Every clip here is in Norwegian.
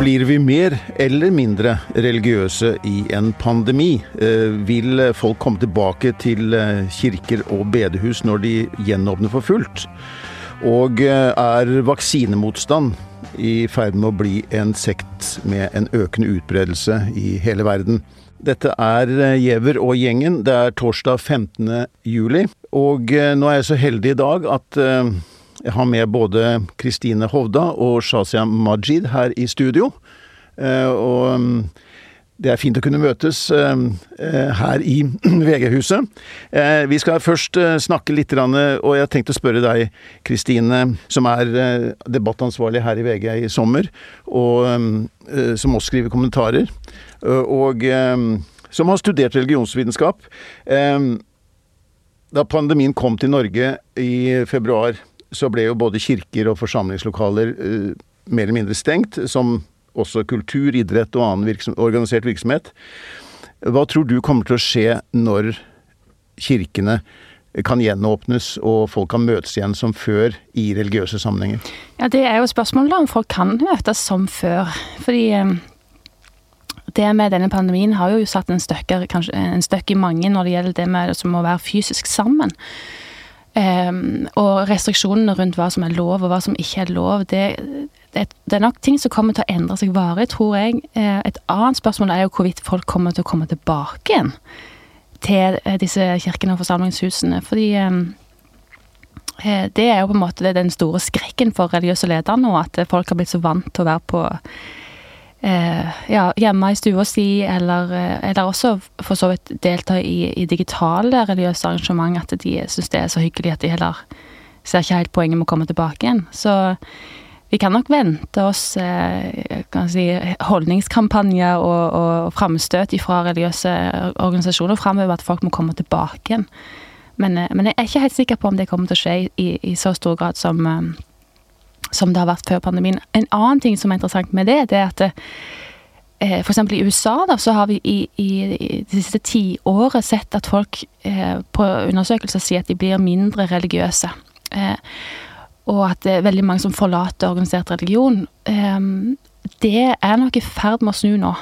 Blir vi mer eller mindre religiøse i en pandemi? Eh, vil folk komme tilbake til eh, kirker og bedehus når de gjenåpner for fullt? Og eh, er vaksinemotstand i ferd med å bli en sekt med en økende utbredelse i hele verden? Dette er Giæver og gjengen. Det er torsdag 15. juli. Og nå er jeg så heldig i dag at jeg har med både Kristine Hovda og Shazia Majid her i studio. Eh, og mm, det er fint å kunne møtes eh, eh, her i VG-huset. Vi skal først snakke litt, og jeg har tenkt å spørre deg, Kristine, som er debattansvarlig her i VG i sommer, og som også skriver kommentarer, og som har studert religionsvitenskap. Da pandemien kom til Norge i februar så ble jo både kirker og forsamlingslokaler eh, mer eller mindre stengt, som også kultur, idrett og annen virksom, organisert virksomhet. Hva tror du kommer til å skje når kirkene kan gjenåpnes og folk kan møtes igjen som før i religiøse sammenhenger? Ja, Det er jo spørsmålet om folk kan møtes som før. Fordi eh, det med denne pandemien har jo satt en støkk, en i mange når det gjelder det med som å være fysisk sammen. Um, og restriksjonene rundt hva som er lov og hva som ikke er lov, det, det, er nok ting som kommer til å endre seg varig, tror jeg. Uh, et annet spørsmål er jo hvorvidt folk kommer til å komme tilbake igjen til uh, disse kirkene og forsamlingshusene. Fordi um, det er jo på en måte den store skrekken for religiøse ledere nå, at folk har blitt så vant til å være på eh, ja, hjemme i stua si, eller, eh, eller, også for så vidt delta i, i digitale religiøse arrangement, at de syns det er så hyggelig at de heller ser ikke helt poenget med å komme tilbake igjen. Så vi kan nok vente oss eh, si, holdningskampanjer og, og framstøt fra religiøse organisasjoner framover, at folk må komme tilbake igjen. Men, eh, men, jeg er ikke helt sikker på om det kommer til å skje i, i så stor grad som som det har vært før pandemien. En annen ting som er interessant med det, det er at eh, F.eks. i USA da, så har vi i, i, i de siste tiåret sett at folk eh, på undersøkelser sier at de blir mindre religiøse. Eh, og at det er veldig mange som forlater organisert religion. Eh, det er nok i ferd med å snu nå.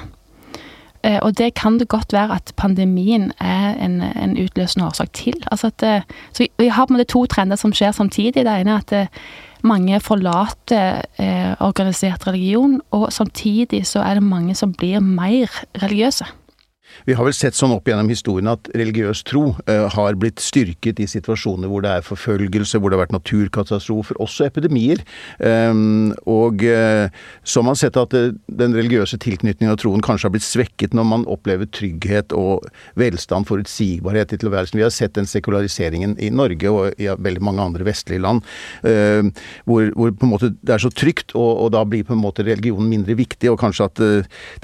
Eh, og det kan det godt være at pandemien er en, en utløsende årsak til. Altså at, eh, så vi, har på en måte to trender som skjer samtidig. Det ene er at mange forlater eh, organisert religion, og samtidig så er det mange som blir mer religiøse. Vi har vel sett sånn opp gjennom historien at religiøs tro eh, har blitt styrket i situasjoner hvor det er forfølgelse, hvor det har vært naturkatastrofer, også epidemier. Um, og eh, så har man sett at eh, den religiøse tilknytningen av troen kanskje har blitt svekket når man opplever trygghet og velstand, forutsigbarhet i tilværelsen. Vi har sett den sekulariseringen i Norge og i veldig mange andre vestlige land, hvor, hvor, på en måte det er så trygt, og, og, da blir på en måte religionen mindre viktig, og kanskje at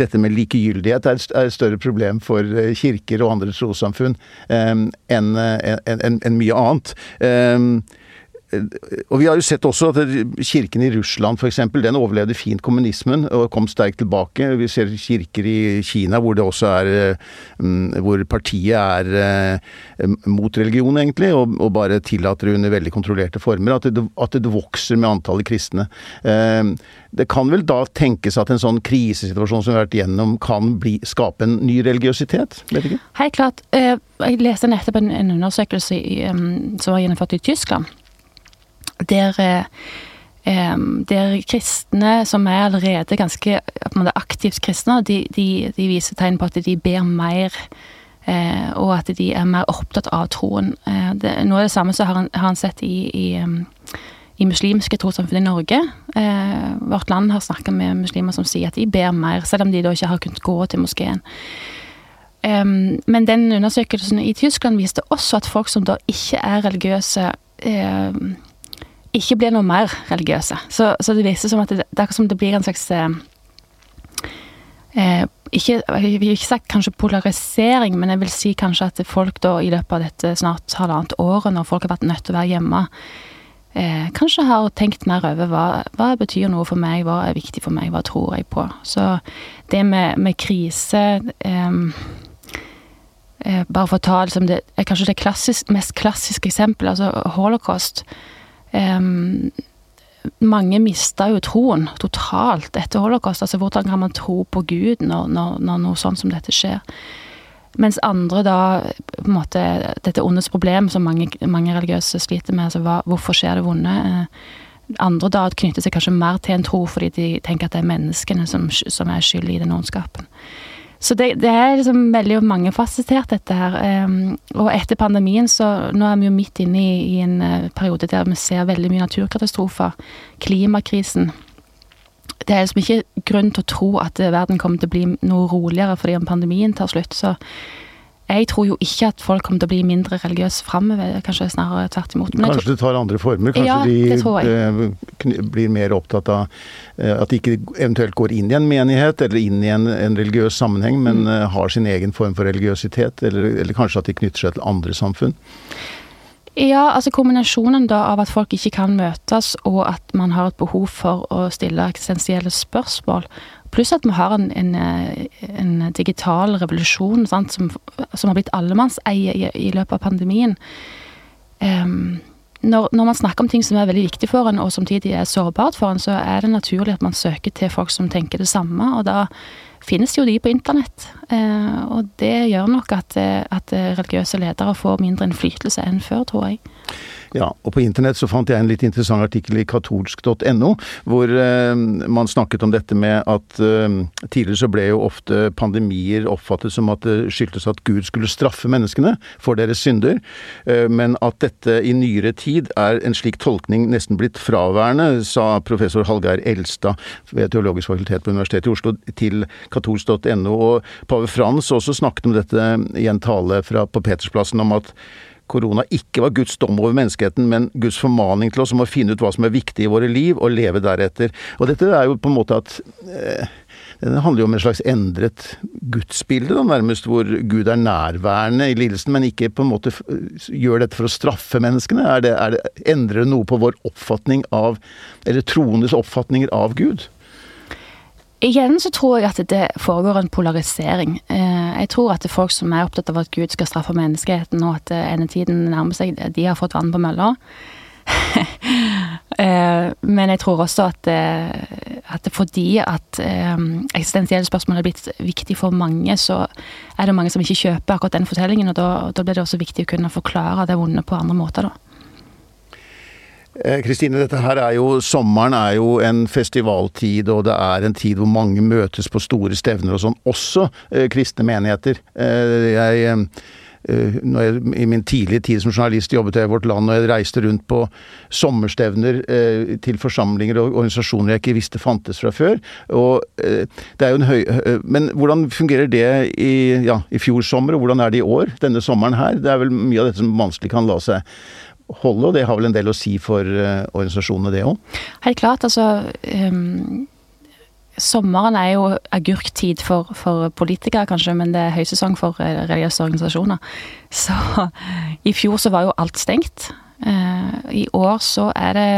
dette med likegyldighet er et større problem for eh, kirker og andre trossamfunn enn en, en, en mye annet. Og vi har jo sett også at kirken i Russland f.eks. den overlevde fint kommunismen og kom sterkt tilbake. Vi ser kirker i Kina hvor det også er Hvor partiet er mot religion, egentlig, og, bare tillater under veldig kontrollerte former. At det, at det vokser med antallet kristne. Det kan vel da tenkes at en sånn krisesituasjon som vi har vært gjennom, kan bli, skape en ny religiøsitet? Vet ikke? Helt klart. Eh, jeg leste nettopp en, undersøkelse som var gjennomført i Tyskland, der eh, der kristne som er allerede ganske aktivt kristne, de, de, de, viser tegn på at de ber mer. Eh, og at de er mer opptatt av troen. Det, noe av det samme så har han, har han sett i, i i muslimske trossamfunn i Norge. Eh, vårt land har snakka med muslimer som sier at de ber mer, selv om de da ikke har kunnet gå til moskeen. Eh, men den undersøkelsen i Tyskland viste også at folk som da ikke er religiøse, um, ikke blir noe mer religiøse. Så, så det viser som at det, det, er som det blir en slags eh, ikke, Jeg vil ikke sagt kanskje polarisering, men jeg vil si kanskje at folk da i løpet av dette snart halvannet året, når folk har vært nødt til å være hjemme, eh, kanskje har tenkt mer over hva, hva betyr noe for meg, hva er viktig for meg, hva tror jeg på. Så det med, med krise eh, eh, Bare for å ta liksom det, kanskje det klassisk, mest klassiske eksempelet, altså holocaust. Um, mange mista jo troen totalt etter holocaust. Altså hvordan kan man tro på Gud når, når, når noe sånt som dette skjer? Mens andre da på en måte Dette ondets problem som mange, mange religiøse sliter med, altså hva, hvorfor skjer det vonde? Eh, andre da knytter seg kanskje mer til en tro fordi de tenker at det er menneskene som, som er skyld i den ondskapen. Så det, det, er liksom veldig mangefasettert, dette her. Um, og etter pandemien, så nå er vi jo midt inne i, i en uh, periode der vi ser veldig mye naturkatastrofer. Klimakrisen det er liksom ikke grunn til å tro at verden kommer til å bli noe roligere fordi om pandemien tar slutt. Så jeg tror jo ikke at folk kommer til å bli mindre religiøse framover, kanskje snarere tvert imot. kanskje tror... det tar andre former? Kanskje ja, de eh, blir mer opptatt av eh, at de ikke eventuelt går inn i en menighet eller inn i en, en religiøs sammenheng, men mm. Eh, har sin egen form for religiøsitet, eller, eller kanskje at de knytter seg til andre samfunn? Ja, altså kombinasjonen da av at folk ikke kan møtes, og at man har et behov for å stille eksistensielle spørsmål. Pluss at vi har en, en, en digital revolusjon sant, som, som, har blitt allemannseie i, i løpet av pandemien. Um, når, når, man snakker om ting som er veldig viktig for en, og samtidig er sårbart for en, så er det naturlig at man søker til folk som tenker det samme. Og da finnes jo de på internett. Eh, og det gjør nok at, eh, at religiøse ledere får mindre innflytelse enn før, tror jeg. Ja, og på internett så fant jeg en litt interessant artikkel i katolsk.no, hvor eh, man snakket om dette med at eh, tidligere så ble jo ofte pandemier oppfattet som at det skyldtes at Gud skulle straffe menneskene for deres synder, eh, men at dette i nyere tid er en slik tolkning nesten blitt fraværende, sa professor Hallgeir Elstad ved Teologisk fakultet på Universitetet i Oslo til katolsk.no. Og pave Frans også snakket om dette i en tale fra, på Petersplassen om at korona ikke var Guds dom over menneskeheten, men Guds formaning til oss om å finne ut hva som er viktig i våre liv, og leve deretter. Og dette er jo på en måte at eh, det handler jo om en slags endret gudsbilde, da, nærmest, hvor Gud er nærværende i lidelsen, men ikke på en måte gjør dette for å straffe menneskene. Er det, er det, endrer det noe på vår oppfatning av, eller troendes oppfatninger av Gud? Igjen så tror jeg at det foregår en polarisering. Eh, jeg tror at det er folk som er opptatt av at Gud skal straffe menneskeheten, og at eh, endetiden nærmer seg, de har fått vann på mølla. Eh, men jeg tror også at, at fordi at eksistensielle spørsmål er blitt viktig for mange, så er det mange som ikke kjøper akkurat den fortellingen, og da, da blir det også viktig å kunne forklare det vonde på andre måter, da. Eh, Kristine, dette her er jo Sommeren er jo en festivaltid, og det er en tid hvor mange møtes på store stevner og sånn. Også eh, kristne menigheter. Eh, jeg, eh, jeg, I min tidlige tid som journalist jobbet jeg i Vårt Land, og jeg reiste rundt på sommerstevner eh, til forsamlinger og organisasjoner jeg ikke visste fantes fra før. Og eh, det er jo en høy... men hvordan fungerer det i, ja, i fjor sommer, og hvordan er det i år? Denne sommeren her? Det er vel mye av dette som vanskelig kan la seg holde, og det har vel en del å si for uh, organisasjonene, det òg? Helt klart. Altså um, Sommeren er jo agurktid for, for, politikere, kanskje, men det er høysesong for eh, religiøse organisasjoner. Så i fjor så var jo alt stengt. Uh, I år så er det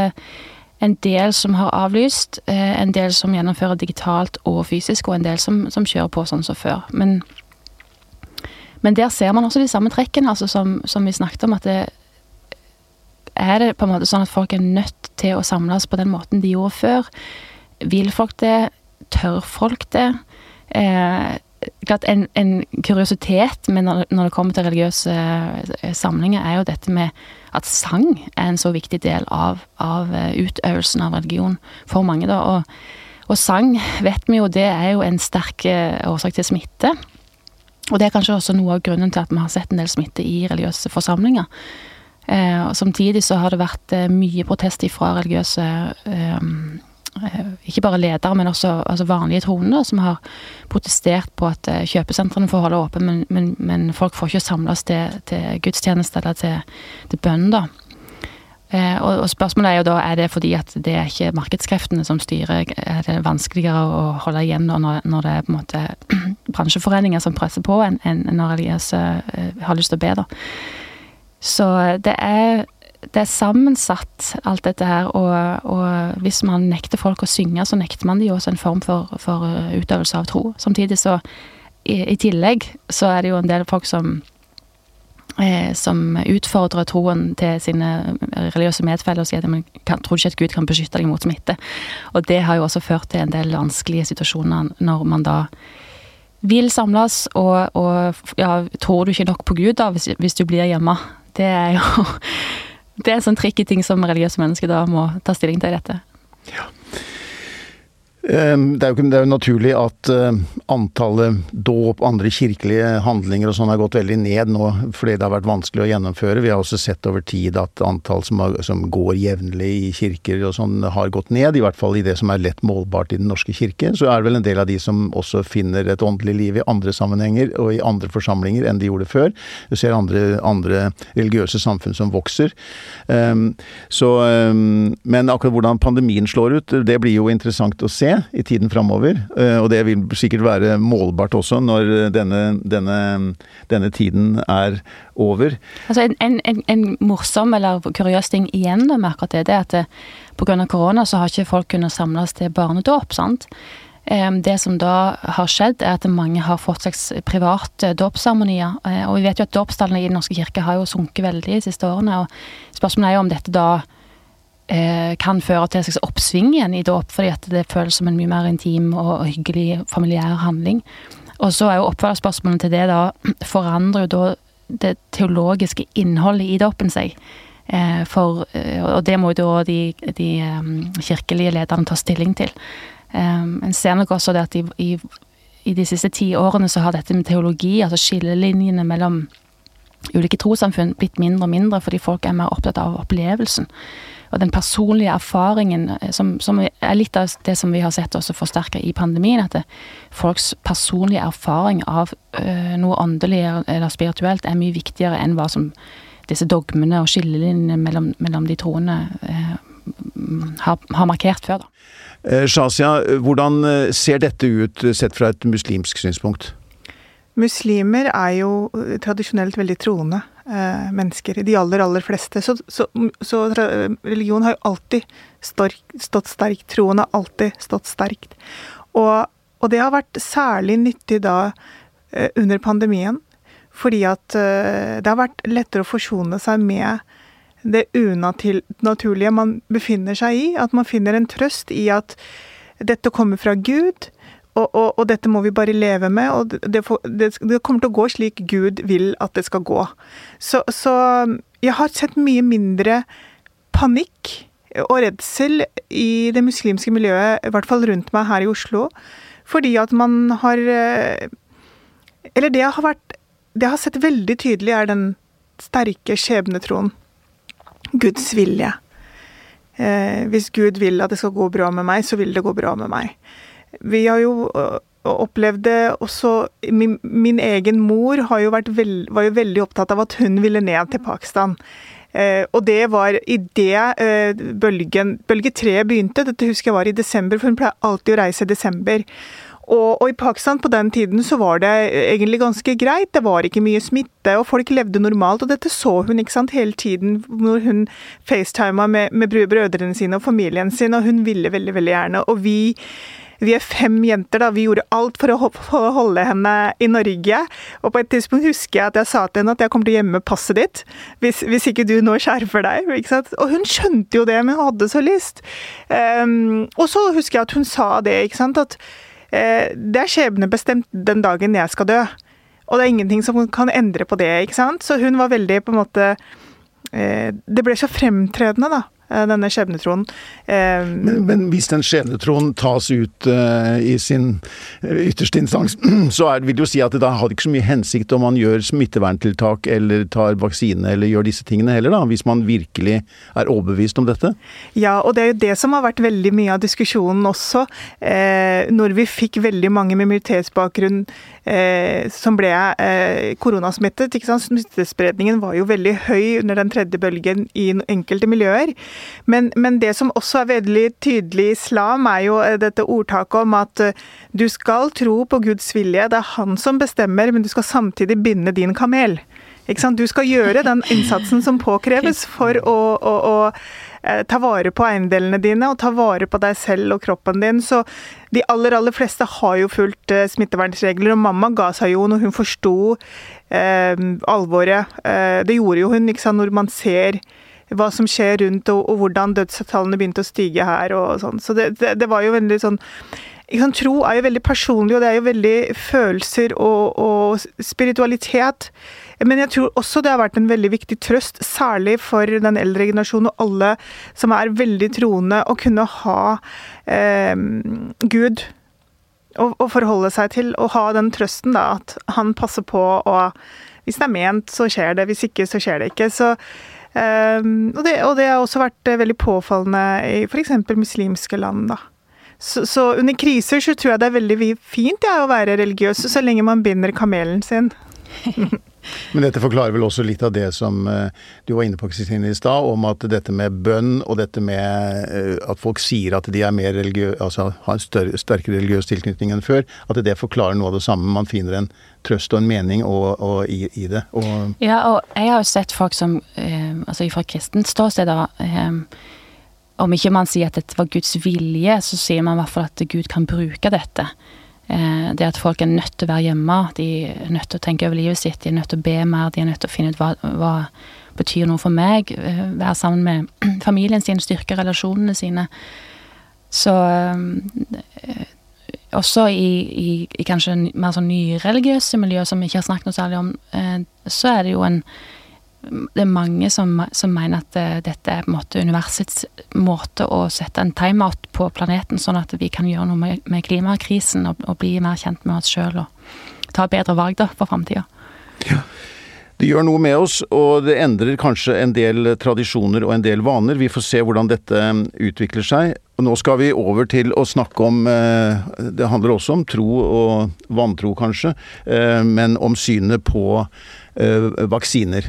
en del som har avlyst, en del som gjennomfører digitalt og fysisk, og en del som, som kjører på sånn som før. Men, men der ser man også de samme trekkene, altså som, som vi snakket om, at det, er det på en måte sånn at folk er nødt til å samles på den måten de gjorde før? Vil folk det? Tør folk det? Eh, klart en, en, kuriositet men når, når, det kommer til religiøse eh, samlinger, er jo dette med at sang er en så viktig del av, av eh, utøvelsen av religion for mange. da, og, og sang vet vi jo, det er jo en sterk eh, årsak til smitte. Og det er kanskje også noe av grunnen til at vi har sett en del smitte i religiøse forsamlinger. Eh, og samtidig så har det vært eh, mye protest fra religiøse eh, ikke bare ledere, men også altså vanlige troende, som har protestert på at kjøpesentrene får holde åpent, men, men, men, folk får ikke samles til, til gudstjeneste eller til, til bønn, da. Eh, og, og, spørsmålet er jo da er det fordi at det er ikke markedskreftene som styrer, er det vanskeligere å holde igjen når, når det er på en måte bransjeforeninger som presser på, enn en, når religiøse har lyst til å be, da. Så det er, det er sammensatt, alt dette her. Og, og, hvis man nekter folk å synge, så nekter man de også en form for, for utøvelse av tro. Samtidig så, i, i, tillegg, så er det jo en del folk som eh, som utfordrer troen til sine religiøse medfeller og sier at man kan, tror ikke at Gud kan beskytte deg mot smitte. Og det har jo også ført til en del vanskelige situasjoner når man da vil samles, og, og ja, tror du ikke nok på Gud da, hvis, hvis du blir hjemme? Det er jo det er en sånn tricky ting som religiøse mennesker da må ta stilling til i dette. Ja. Ehm, det er, jo, det er jo naturlig at eh, antallet dåp, andre kirkelige handlinger og sånn har gått veldig ned nå fordi det har vært vanskelig å gjennomføre. Vi har også sett over tid at antall som, har, som går jevnlig i kirker og sånn har gått ned. I hvert fall i det som er lett målbart i Den norske kirke. Så er det vel en del av de som også finner et åndelig liv i andre sammenhenger og i andre forsamlinger enn de gjorde før. Du ser andre, andre religiøse samfunn som vokser. Um, så, um, men akkurat hvordan pandemien slår ut, det blir jo interessant å se i tiden framover. Eh, og det vil sikkert være målbart også når denne, denne, denne tiden er over. Altså en, en, en, morsom eller kuriøs ting igjen med akkurat det, det er at eh, pga. korona så har ikke folk kunnet samles til barnedåp. sant? Det som da har skjedd, er at mange har fått slags private dåpsseremonier. Eh, og vi vet jo at dåpstallene i Den norske kirke har jo sunket veldig de siste årene. og Spørsmålet er jo om dette da Eh, kan føre til et oppsving igjen i dåp, fordi at det føles som en mye mer intim og hyggelig familiær handling. Og så er jo oppfølgerspørsmålet til det da Forandrer jo da det teologiske innholdet i dåpen seg? Eh, for, eh, og det må jo da de, de kirkelige lederne ta stilling til. En ser nok også det at i, i, i de siste ti årene så har dette med teologi, altså skillelinjene mellom ulike trossamfunn, blitt mindre og mindre fordi folk er mer opptatt av opplevelsen og den personlige erfaringen, eh, som, som, er litt av det som vi har sett også forsterka i pandemien, at det, folks personlige erfaring av øh, noe åndelig eller spirituelt er mye viktigere enn hva som disse dogmene og skillelinjene mellom, mellom de troende øh, har, har, markert før. da. Shazia, hvordan ser dette ut sett fra et muslimsk synspunkt? Muslimer er jo tradisjonelt veldig troende eh, mennesker. De aller, aller fleste. Så, så, så religion har jo alltid stått, sterkt. Troen har alltid stått sterkt. Og, og, det har vært særlig nyttig da eh, under pandemien. Fordi at eh, det har vært lettere å forsone seg med det unaturlige man befinner seg i. At man finner en trøst i at dette kommer fra Gud. Og, og, og, dette må vi bare leve med, og det, det, det, kommer til å gå slik Gud vil at det skal gå. Så, så, jeg har sett mye mindre panikk og redsel i det muslimske miljøet, i hvert fall rundt meg her i Oslo, fordi at man har eh, Eller det har vært Det jeg har sett veldig tydelig, er den sterke skjebnetroen. Guds vilje. Eh, hvis Gud vil at det skal gå bra med meg, så vil det gå bra med meg. Vi har jo opplevd det også min, min, egen mor jo veld, var jo veldig opptatt av at hun ville ned til Pakistan. Eh, og det var i det eh, bølgen Bølge tre begynte, dette husker jeg var i desember, for hun pleier alltid å reise i desember. Og, og, i Pakistan på den tiden så var det egentlig ganske greit. Det var ikke mye smitte, og folk levde normalt. Og dette så hun ikke sant, hele tiden når hun facetima med, med brødrene sine og familien sin, og hun ville veldig, veldig gjerne. Og vi vi er fem jenter, da. Vi gjorde alt for å holde henne i Norge. Og på et tidspunkt husker jeg at jeg sa til henne at jeg kommer til å gjemme passet ditt hvis, hvis ikke du nå skjerfer deg. Ikke sant? Og hun skjønte jo det, men hun hadde så lyst. Um, og så husker jeg at hun sa det, ikke sant. At uh, det er skjebnebestemt den dagen jeg skal dø. Og det er ingenting som kan endre på det, ikke sant. Så hun var veldig på en måte uh, Det ble så fremtredende, da denne skjebnetroen. Eh, men, men, hvis den skjebnetroen tas ut uh, i sin ytterste instans, så er, vil det jo si at det da har ikke så mye hensikt om man gjør smitteverntiltak eller tar vaksine eller gjør disse tingene heller, da, hvis man virkelig er overbevist om dette? Ja, og det er jo det som har vært veldig mye av diskusjonen også. Eh, når vi fikk veldig mange med minoritetsbakgrunn eh, som ble eh, koronasmittet. ikke sant? Smittespredningen var jo veldig høy under den tredje bølgen i enkelte miljøer. Men, men det som også er veldig tydelig i islam, er jo eh, dette ordtaket om at eh, du skal tro på Guds vilje. Det er han som bestemmer, men du skal samtidig binde din kamel. Du skal gjøre den innsatsen som påkreves for å, å, å eh, ta vare på eiendelene dine og ta vare på deg selv og kroppen din. Så de aller, aller fleste har jo fulgt eh, smittevernregler, og mamma ga seg jo når hun forsto eh, alvoret. Eh, det gjorde jo hun, ikke sant, når man ser hva som skjer rundt, og, og hvordan dødstallene begynte å stige her og sånn. Så det, det, det var jo veldig sånn Tro er jo veldig personlig, og det er jo veldig følelser og, og, spiritualitet. Men jeg tror også det har vært en veldig viktig trøst, særlig for den eldre generasjonen og alle som er veldig troende, å kunne ha eh, Gud å, å, forholde seg til, og ha den trøsten, da, at han passer på, og hvis det er ment, så skjer det, hvis ikke, så skjer det ikke. Så og, det, og, det, har også vært veldig påfallende i f.eks. muslimske land. da. Så, så, under kriser så tror jeg det er veldig fint ja, å være religiøs, så lenge man binder kamelen sin. Men dette forklarer vel også litt av det som uh, du var inne på Kristine i stad, om at dette med bønn og dette med uh, at folk sier at de er mer religiøse, altså har en større, sterkere religiøs tilknytning enn før, at det forklarer noe av det samme. Man finner en trøst og en mening og, og i, i, det. Og ja, og jeg har jo sett folk som, uh, altså fra kristent ståsted, da om ikke man sier at dette var Guds vilje, så sier man i hvert fall at Gud kan bruke dette. Eh, det at folk er nødt til å være hjemme, de er nødt til å tenke over livet sitt, de er nødt til å be mer, de er nødt til å finne ut hva, hva betyr noe for meg. Eh, være sammen med familien sin, styrke relasjonene sine. Så eh, også i, i, i kanskje mer sånn nyreligiøse miljø som vi ikke har snakket noe særlig om, så er det jo en det er mange som, som mener at uh, dette er på en måte universets måte å sette en timeout på planeten, sånn at vi kan gjøre noe med, med klimakrisen og, og, bli mer kjent med oss sjøl og ta bedre valg da for framtida. Ja. Det gjør noe med oss, og det endrer kanskje en del tradisjoner og en del vaner. Vi får se hvordan dette eh, utvikler seg. Og nå skal vi over til å snakke om eh, Det handler også om tro og vantro, kanskje, men om synet på vaksiner.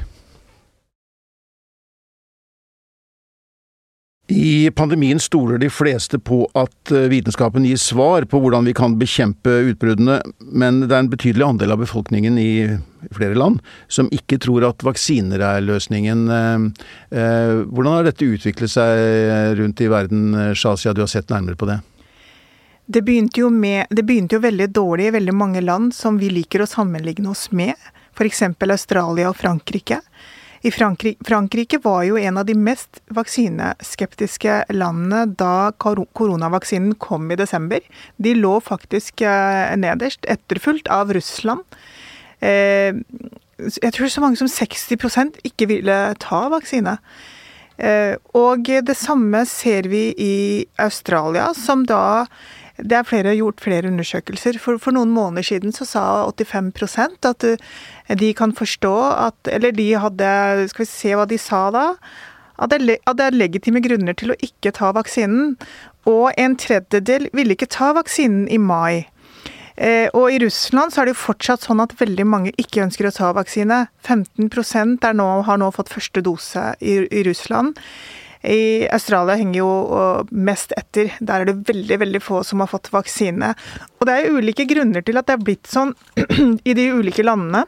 I pandemien stoler de fleste på at eh, vitenskapen gir svar på hvordan vi kan bekjempe utbruddene, men det er en betydelig andel av befolkningen i flere land som ikke tror at vaksiner er løsningen. Eh, eh, hvordan har dette utviklet seg rundt i verden, Shazia, du har sett nærmere på det? Det begynte, jo med, det begynte jo veldig dårlig i veldig mange land som vi liker å sammenligne oss med, f.eks. Australia og Frankrike. I Frankrike, Frankrike var jo en av de mest vaksineskeptiske landene da koronavaksinen kom i desember. De lå faktisk eh, nederst, etterfulgt av Russland. Eh, jeg tror så mange som 60% ikke ville ta vaksine. Eh, og det samme ser vi i Australia, som da det er flere, gjort flere undersøkelser. For, for, noen måneder siden så sa 85 at eh, de kan forstå at Eller de hadde Skal vi se hva de sa da? At det, er legitime grunner til å ikke ta vaksinen. Og en tredjedel ville ikke ta vaksinen i mai. Eh, og i Russland så er det jo fortsatt sånn at veldig mange ikke ønsker å ta vaksine. 15 er nå, har nå fått første dose i, i Russland. I Australia henger jo mest etter. Der er det veldig veldig få som har fått vaksine. Og det er ulike grunner til at det er blitt sånn i de ulike landene.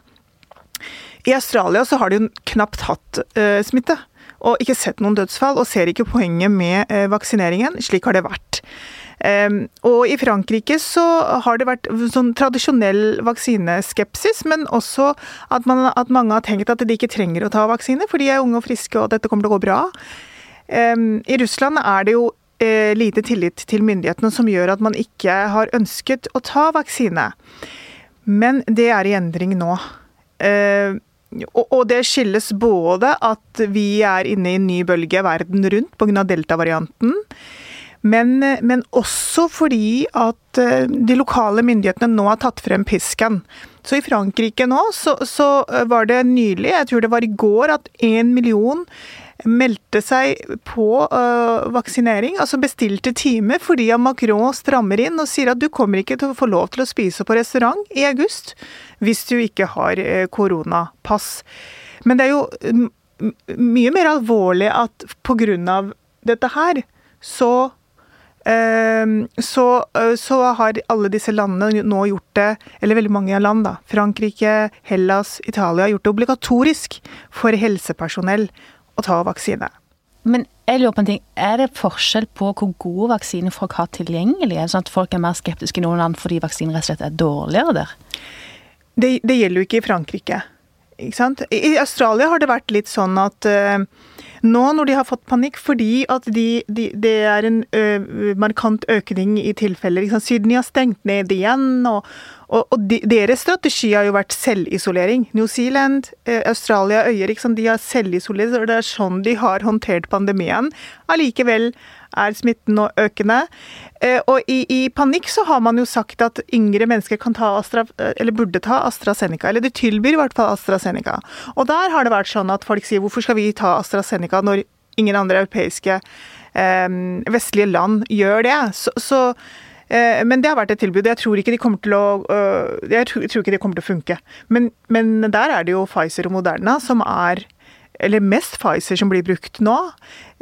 I Australia så har de jo knapt hatt uh, smitte, og ikke sett noen dødsfall, og ser ikke poenget med uh, vaksineringen. Slik har det vært. Um, og i Frankrike så har det vært sånn tradisjonell vaksineskepsis, men også at, man, at mange har tenkt at de ikke trenger å ta vaksine, for de er unge og friske og dette kommer til å gå bra. I Russland er det jo eh, lite tillit til myndighetene som gjør at man ikke har ønsket å ta vaksine. Men det er i endring nå. Og det skyldes både at vi er inne i en ny bølge verden rundt pga. delta-varianten. Men, men, også fordi at eh, de lokale myndighetene nå har tatt frem pisken. Så i Frankrike nå så, så var det nylig, jeg tror det var i går, at én million meldte seg på uh, vaksinering, altså bestilte time, fordi Macron strammer inn og sier at du kommer ikke til å få lov til å spise på restaurant i august hvis du ikke har uh, koronapass. Men det er jo mye mer alvorlig at pga. dette her, så ehm, så, så, har alle disse landene nå gjort det, eller veldig mange land, da, Frankrike, Hellas, Italia, gjort det obligatorisk for helsepersonell å ta vaksine. Men jeg lurer på en ting, er det forskjell på hvor gode vaksiner folk har tilgjengelig? Er det sånn at folk er mer skeptiske i noen land fordi vaksinen rett og slett er dårligere der? Det, det gjelder jo ikke i Frankrike. Ikke sant? I Australia har det vært litt sånn at uh, nå når de har fått panikk fordi at de, de, det er en ø, markant økning i tilfeller liksom, Sydney har stengt ned igjen, og, og, og de, deres strategi har jo vært selvisolering. New Zealand, uh, Australia, øyer, de har selvisolert, og det er sånn de har håndtert pandemien. Allikevel er smitten nå økende. Eh, og i, i, panikk så har man jo sagt at yngre mennesker kan ta Astra, eh, eller burde ta AstraZeneca. Eller de tilbyr i hvert fall AstraZeneca. Og der har det vært sånn at folk sier hvorfor skal vi ta AstraZeneca når ingen andre europeiske eh, vestlige land gjør det? Så, så eh, men det har vært et tilbud. Jeg tror ikke de kommer til å, jeg tror ikke det kommer til å funke. Men, men der er det jo Pfizer og Moderna som er eller mest Pfizer som blir brukt nå.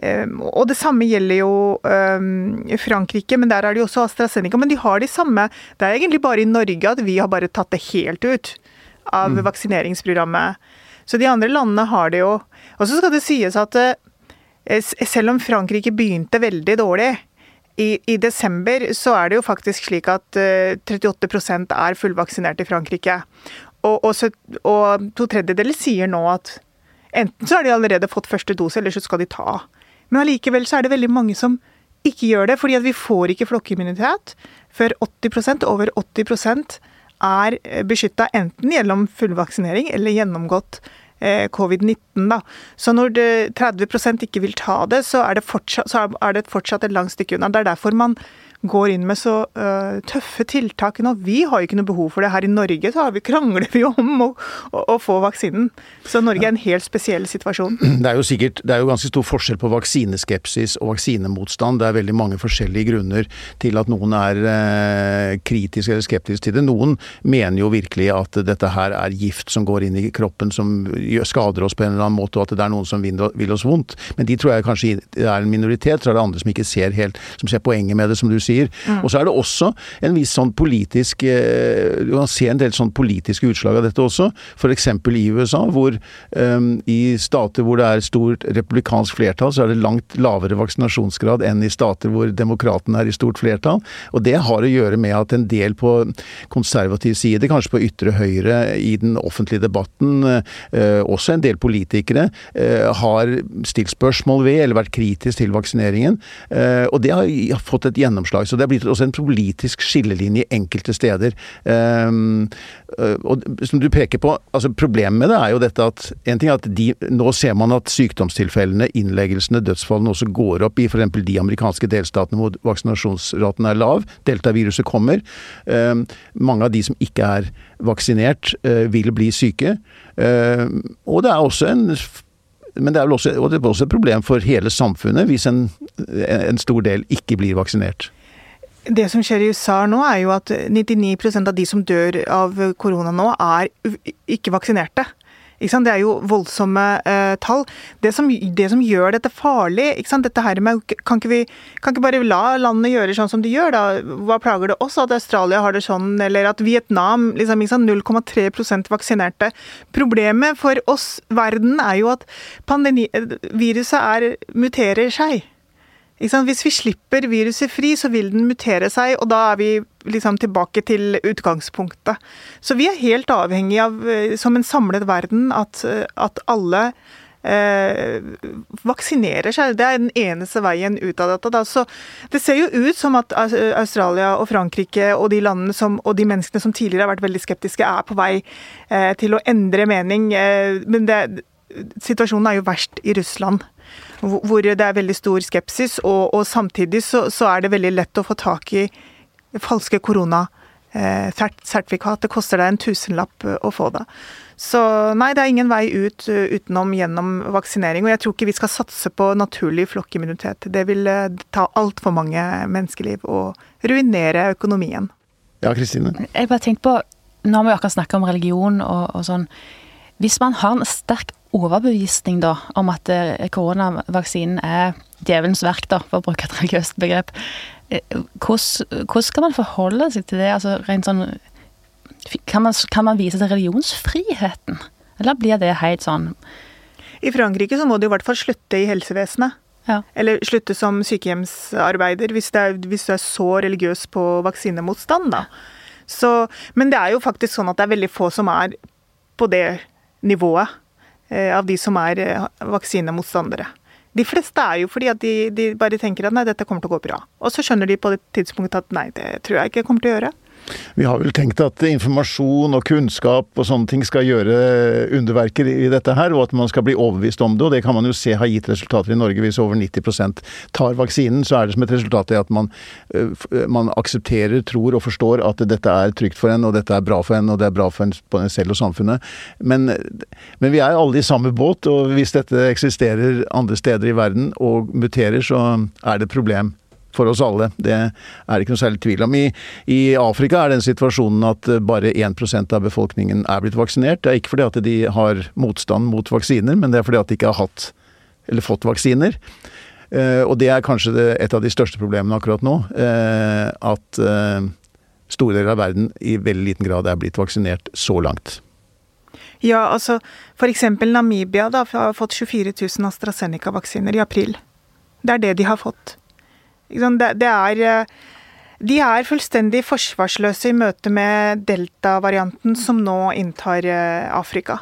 Ehm, og det samme gjelder jo ehm, Frankrike, men der er det jo også AstraZeneca. Men de har de samme Det er egentlig bare i Norge at vi har bare tatt det helt ut av mm. vaksineringsprogrammet. Så de andre landene har det jo. Og så skal det sies at eh, selv om Frankrike begynte veldig dårlig, i, i, desember så er det jo faktisk slik at uh, eh, 38% er fullvaksinert i Frankrike. Og, og, og to tredjedeler sier nå at Enten så har de allerede fått første dose, eller så skal de ta. Men allikevel så er det veldig mange som ikke gjør det, fordi at vi får ikke flokkimmunitet før 80% over 80% er eh, beskytta enten gjennom fullvaksinering eller gjennomgått eh, covid-19. da. Så når det 30% ikke vil ta det, så er det, fortsatt, er det fortsatt et langt stykke unna. Det er derfor man går inn med så uh, tøffe tiltak nå. Vi har jo ikke noe behov for det. Her i Norge så vi, krangler vi om å, å, å, få vaksinen. Så Norge er en helt spesiell situasjon. Det er jo sikkert, det er jo ganske stor forskjell på vaksineskepsis og vaksinemotstand. Det er veldig mange forskjellige grunner til at noen er uh, kritisk eller skeptisk til det. Noen mener jo virkelig at dette her er gift som går inn i kroppen som skader oss på en eller annen måte, og at det er noen som vil oss vondt. Men de tror jeg kanskje er en minoritet. Så er det andre som ikke ser helt, som ser poenget med det, som du sier sier. Mm. Og så er det også en viss sånn politisk eh, Du kan se en del sånn politiske utslag av dette også. F.eks. i USA, hvor um, i stater hvor det er stort republikansk flertall, så er det langt lavere vaksinasjonsgrad enn i stater hvor demokratene er i stort flertall. Og det har å gjøre med at en del på konservativ side, kanskje på ytre høyre i den offentlige debatten, uh, også en del politikere, uh, har stilt spørsmål ved eller vært kritisk til vaksineringen. Uh, og det har fått et gjennomslag så det er blitt også en politisk skillelinje enkelte steder. Um, og som du peker på, altså problemet med det er jo dette at en ting er at de, nå ser man at sykdomstilfellene, innleggelsene, dødsfallene også går opp i f.eks. de amerikanske delstatene hvor vaksinasjonsraten er lav. Deltaviruset kommer. Um, mange av de som ikke er vaksinert, uh, vil bli syke. Uh, og det er også en men det er vel også, det er også et problem for hele samfunnet hvis en, en stor del ikke blir vaksinert. Det som skjer i USA nå, er jo at 99% av de som dør av korona nå, er ikke vaksinerte. Ikke det er jo voldsomme eh, tall. Det som, det som, gjør dette farlig dette her med, kan ikke, vi, kan ikke bare la landene gjøre sånn som de gjør? da? Hva plager det oss at Australia har det sånn, eller at Vietnam liksom, 0,3% vaksinerte? Problemet for oss, verden, er jo at pandemi, viruset er, muterer seg. Hvis vi slipper viruset fri, så vil den mutere seg, og da er vi liksom tilbake til utgangspunktet. Så vi er helt avhengig av, eh, som en samlet verden, at, eh, at alle eh, vaksinerer seg. Det er den eneste veien ut av dette. Da. Så det ser jo ut som at Australia og Frankrike og de landene som, og de menneskene som tidligere har vært veldig skeptiske, er på vei eh, til å endre mening. Eh, men det, situasjonen er jo verst i Russland hvor det er veldig stor skepsis, og, og samtidig så, så, er det veldig lett å få tak i falske koronasertifikat. Det koster deg en tusenlapp eh, å få det. Så nei, det er ingen vei ut eh, utenom gjennom vaksinering. Og jeg tror ikke vi skal satse på naturlig flokkimmunitet. Det vil eh, ta altfor mange menneskeliv og ruinere økonomien. Ja, Kristine? Jeg bare tenkte på, Nå har vi akkurat snakka om religion og, og sånn. Hvis man har en sterk overbevisning da, om at eh, koronavaksinen er djevelens verk, da, for å bruke et religiøst begrep. Eh, hvordan, skal man forholde seg til det? Altså, rent sånn, kan, man, kan man vise til religionsfriheten? Eller blir det helt sånn I Frankrike så må du i hvert fall slutte i helsevesenet. Ja. Eller slutte som sykehjemsarbeider hvis, er, hvis du er så religiøs på vaksinemotstand, da. Så, men det er jo faktisk sånn at det er veldig få som er på det nivået av de som er eh, vaksinemotstandere. De fleste er jo fordi at de, de bare tenker at nei, dette kommer til å gå bra. Og så skjønner de på det tidspunktet at nei, det tror jeg ikke kommer til å gjøre. Vi har vel tenkt at informasjon og kunnskap og sånne ting skal gjøre underverker i dette her, og at man skal bli overbevist om det. Og det kan man jo se har gitt resultater i Norge. Hvis over 90% tar vaksinen, så er det som et resultat i at man, man, aksepterer, tror og forstår at dette er trygt for en, og dette er bra for en, og det er bra for en selv og samfunnet. Men, men vi er alle i samme båt, og hvis dette eksisterer andre steder i verden og muterer, så er det et problem for oss alle. Det er ikke noe særlig tvil om. I, i Afrika er den situasjonen at eh, bare 1% av befolkningen er blitt vaksinert. Det er ikke fordi at de har motstand mot vaksiner, men det er fordi at de ikke har hatt eller fått vaksiner. Eh, og det er kanskje det, et av de største problemene akkurat nå. Eh, at eh, store deler av verden i veldig liten grad er blitt vaksinert så langt. Ja, altså f.eks. Namibia da, har fått 24 000 AstraZeneca-vaksiner i april. Det er det de har fått. Det, det er eh, de er fullstendig forsvarsløse i møte med delta-varianten som nå inntar eh, Afrika.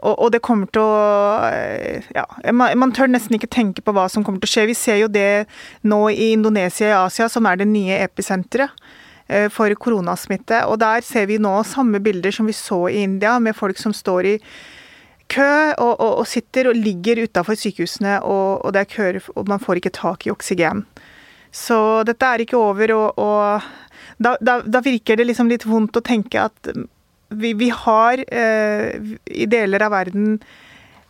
Og, og, det kommer til å eh, Ja, man, man, tør nesten ikke tenke på hva som kommer til å skje. Vi ser jo det nå i Indonesia i Asia, som er det nye episenteret for koronasmitte. Og der ser vi nå samme bilder som vi så i India, med folk som står i kø og, og, og sitter og ligger utafor sykehusene, og, og det er køer, og man får ikke tak i oksygen. Så dette er ikke over, og, og da, da, da, virker det liksom litt vondt å tenke at vi, vi har eh, i deler av verden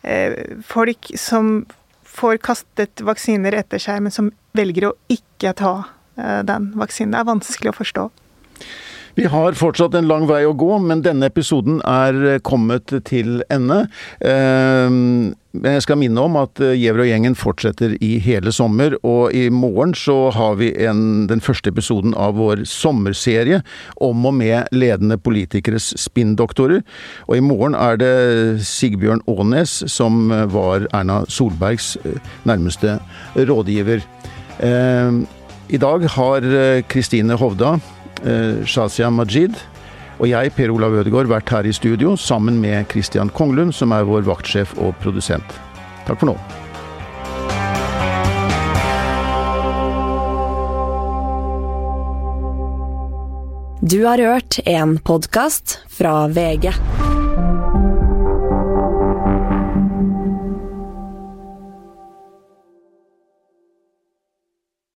eh, folk som får kastet vaksiner etter seg, men som velger å ikke ta eh, den vaksinen. Det er vanskelig å forstå. Vi har fortsatt en lang vei å gå, men denne episoden er eh, kommet til ende. Ehm, jeg skal minne om at eh, Gjever og gjengen fortsetter i hele sommer, og i morgen så har vi en, den første episoden av vår sommerserie om og med ledende politikeres spinndoktorer. Og i morgen er det Sigbjørn Aanes som eh, var Erna Solbergs nærmeste rådgiver. Ehm, I dag har Kristine Hovda Shazia Majid og jeg, Per Olav Ødegaard, vært her i studio sammen med Christian Konglund, som er vår vaktsjef og produsent. Takk for nå. Du har hørt en podkast fra VG.